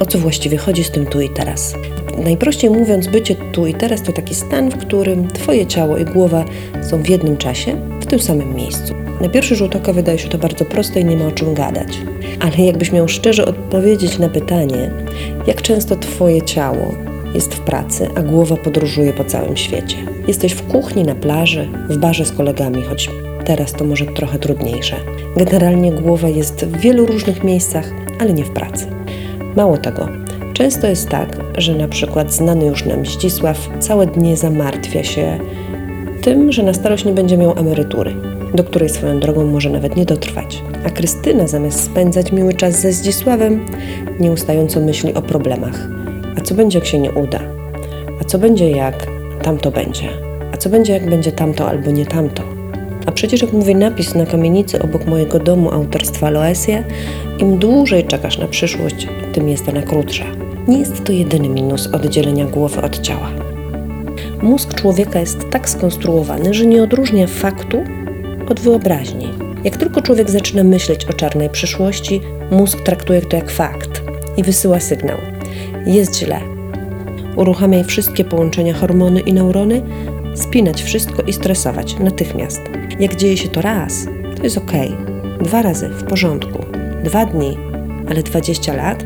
O co właściwie chodzi z tym tu i teraz? Najprościej mówiąc, bycie tu i teraz to taki stan, w którym Twoje ciało i głowa są w jednym czasie, w tym samym miejscu. Na pierwszy rzut oka wydaje się to bardzo proste i nie ma o czym gadać. Ale jakbyś miał szczerze odpowiedzieć na pytanie, jak często Twoje ciało jest w pracy, a głowa podróżuje po całym świecie. Jesteś w kuchni, na plaży, w barze z kolegami, choć teraz to może trochę trudniejsze. Generalnie głowa jest w wielu różnych miejscach, ale nie w pracy. Mało tego, często jest tak, że na przykład znany już nam Zdzisław całe dnie zamartwia się tym, że na starość nie będzie miał emerytury, do której swoją drogą może nawet nie dotrwać. A Krystyna zamiast spędzać miły czas ze Zdzisławem, nieustająco myśli o problemach. A co będzie, jak się nie uda? A co będzie, jak tamto będzie? A co będzie, jak będzie tamto albo nie tamto? A przecież, jak mówi napis na kamienicy obok mojego domu autorstwa Loesie, im dłużej czekasz na przyszłość, tym jest ona krótsza. Nie jest to jedyny minus oddzielenia głowy od ciała. Mózg człowieka jest tak skonstruowany, że nie odróżnia faktu od wyobraźni. Jak tylko człowiek zaczyna myśleć o czarnej przyszłości, mózg traktuje to jak fakt i wysyła sygnał. Jest źle. Uruchamiaj wszystkie połączenia hormony i neurony, spinać wszystko i stresować natychmiast. Jak dzieje się to raz, to jest ok. Dwa razy w porządku. Dwa dni, ale 20 lat?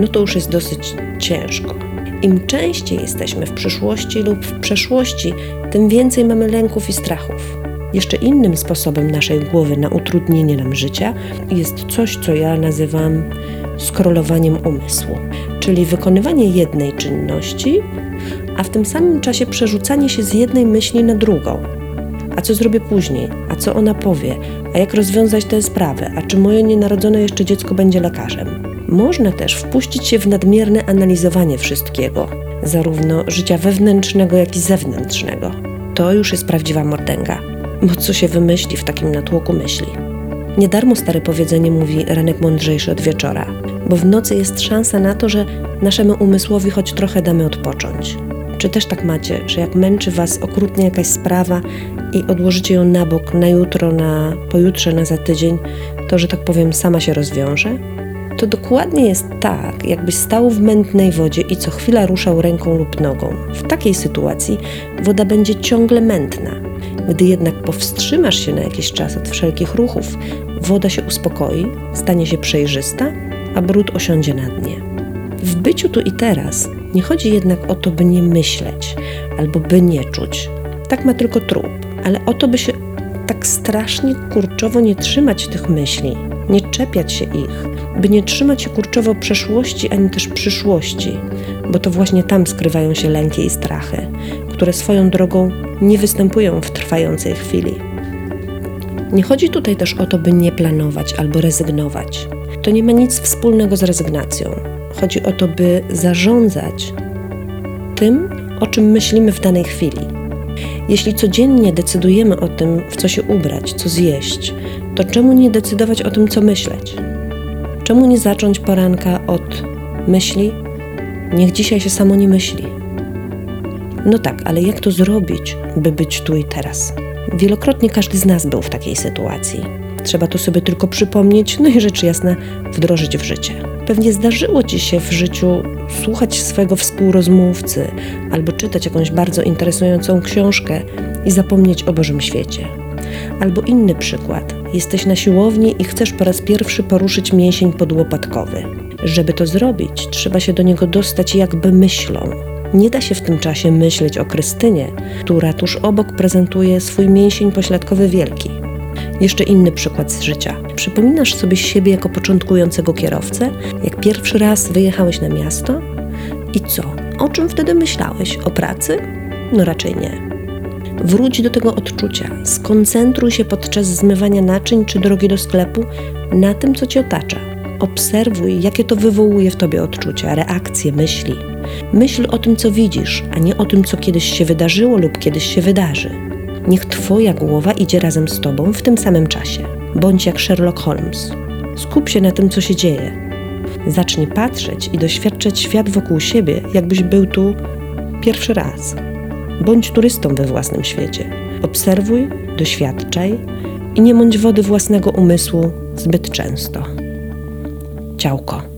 No to już jest dosyć ciężko. Im częściej jesteśmy w przyszłości lub w przeszłości, tym więcej mamy lęków i strachów. Jeszcze innym sposobem naszej głowy na utrudnienie nam życia jest coś, co ja nazywam skrolowaniem umysłu, czyli wykonywanie jednej czynności, a w tym samym czasie przerzucanie się z jednej myśli na drugą. A co zrobię później? A co ona powie? A jak rozwiązać tę sprawę? A czy moje nienarodzone jeszcze dziecko będzie lekarzem? Można też wpuścić się w nadmierne analizowanie wszystkiego, zarówno życia wewnętrznego, jak i zewnętrznego. To już jest prawdziwa mordęga, bo co się wymyśli w takim natłoku myśli? Nie darmo stare powiedzenie mówi ranek mądrzejszy od wieczora, bo w nocy jest szansa na to, że naszemu umysłowi choć trochę damy odpocząć. Czy też tak macie, że jak męczy Was okrutnie jakaś sprawa i odłożycie ją na bok na jutro, na pojutrze, na za tydzień, to, że tak powiem, sama się rozwiąże? To dokładnie jest tak, jakbyś stał w mętnej wodzie i co chwila ruszał ręką lub nogą. W takiej sytuacji woda będzie ciągle mętna. Gdy jednak powstrzymasz się na jakiś czas od wszelkich ruchów, woda się uspokoi, stanie się przejrzysta, a brud osiądzie na dnie. W byciu tu i teraz nie chodzi jednak o to, by nie myśleć albo by nie czuć. Tak ma tylko trup, ale o to, by się tak strasznie kurczowo nie trzymać tych myśli, nie czepiać się ich, by nie trzymać się kurczowo przeszłości ani też przyszłości, bo to właśnie tam skrywają się lęki i strachy, które swoją drogą nie występują w trwającej chwili. Nie chodzi tutaj też o to, by nie planować albo rezygnować. To nie ma nic wspólnego z rezygnacją. Chodzi o to, by zarządzać tym, o czym myślimy w danej chwili. Jeśli codziennie decydujemy o tym, w co się ubrać, co zjeść, to czemu nie decydować o tym, co myśleć? Czemu nie zacząć poranka od myśli? Niech dzisiaj się samo nie myśli. No tak, ale jak to zrobić, by być tu i teraz? Wielokrotnie każdy z nas był w takiej sytuacji. Trzeba to sobie tylko przypomnieć, no i rzecz jasna wdrożyć w życie. Pewnie zdarzyło ci się w życiu słuchać swojego współrozmówcy albo czytać jakąś bardzo interesującą książkę i zapomnieć o Bożym świecie. Albo inny przykład. Jesteś na siłowni i chcesz po raz pierwszy poruszyć mięsień podłopatkowy. Żeby to zrobić, trzeba się do niego dostać jakby myślą. Nie da się w tym czasie myśleć o Krystynie, która tuż obok prezentuje swój mięsień pośladkowy wielki. Jeszcze inny przykład z życia. Przypominasz sobie siebie jako początkującego kierowcę, jak pierwszy raz wyjechałeś na miasto? I co? O czym wtedy myślałeś? O pracy? No raczej nie. Wróć do tego odczucia. Skoncentruj się podczas zmywania naczyń czy drogi do sklepu na tym, co cię otacza. Obserwuj, jakie to wywołuje w tobie odczucia, reakcje, myśli. Myśl o tym, co widzisz, a nie o tym, co kiedyś się wydarzyło lub kiedyś się wydarzy. Niech twoja głowa idzie razem z tobą w tym samym czasie. Bądź jak Sherlock Holmes. Skup się na tym, co się dzieje. Zacznij patrzeć i doświadczać świat wokół siebie, jakbyś był tu pierwszy raz. Bądź turystą we własnym świecie. Obserwuj, doświadczaj i nie mądź wody własnego umysłu zbyt często. Ciałko.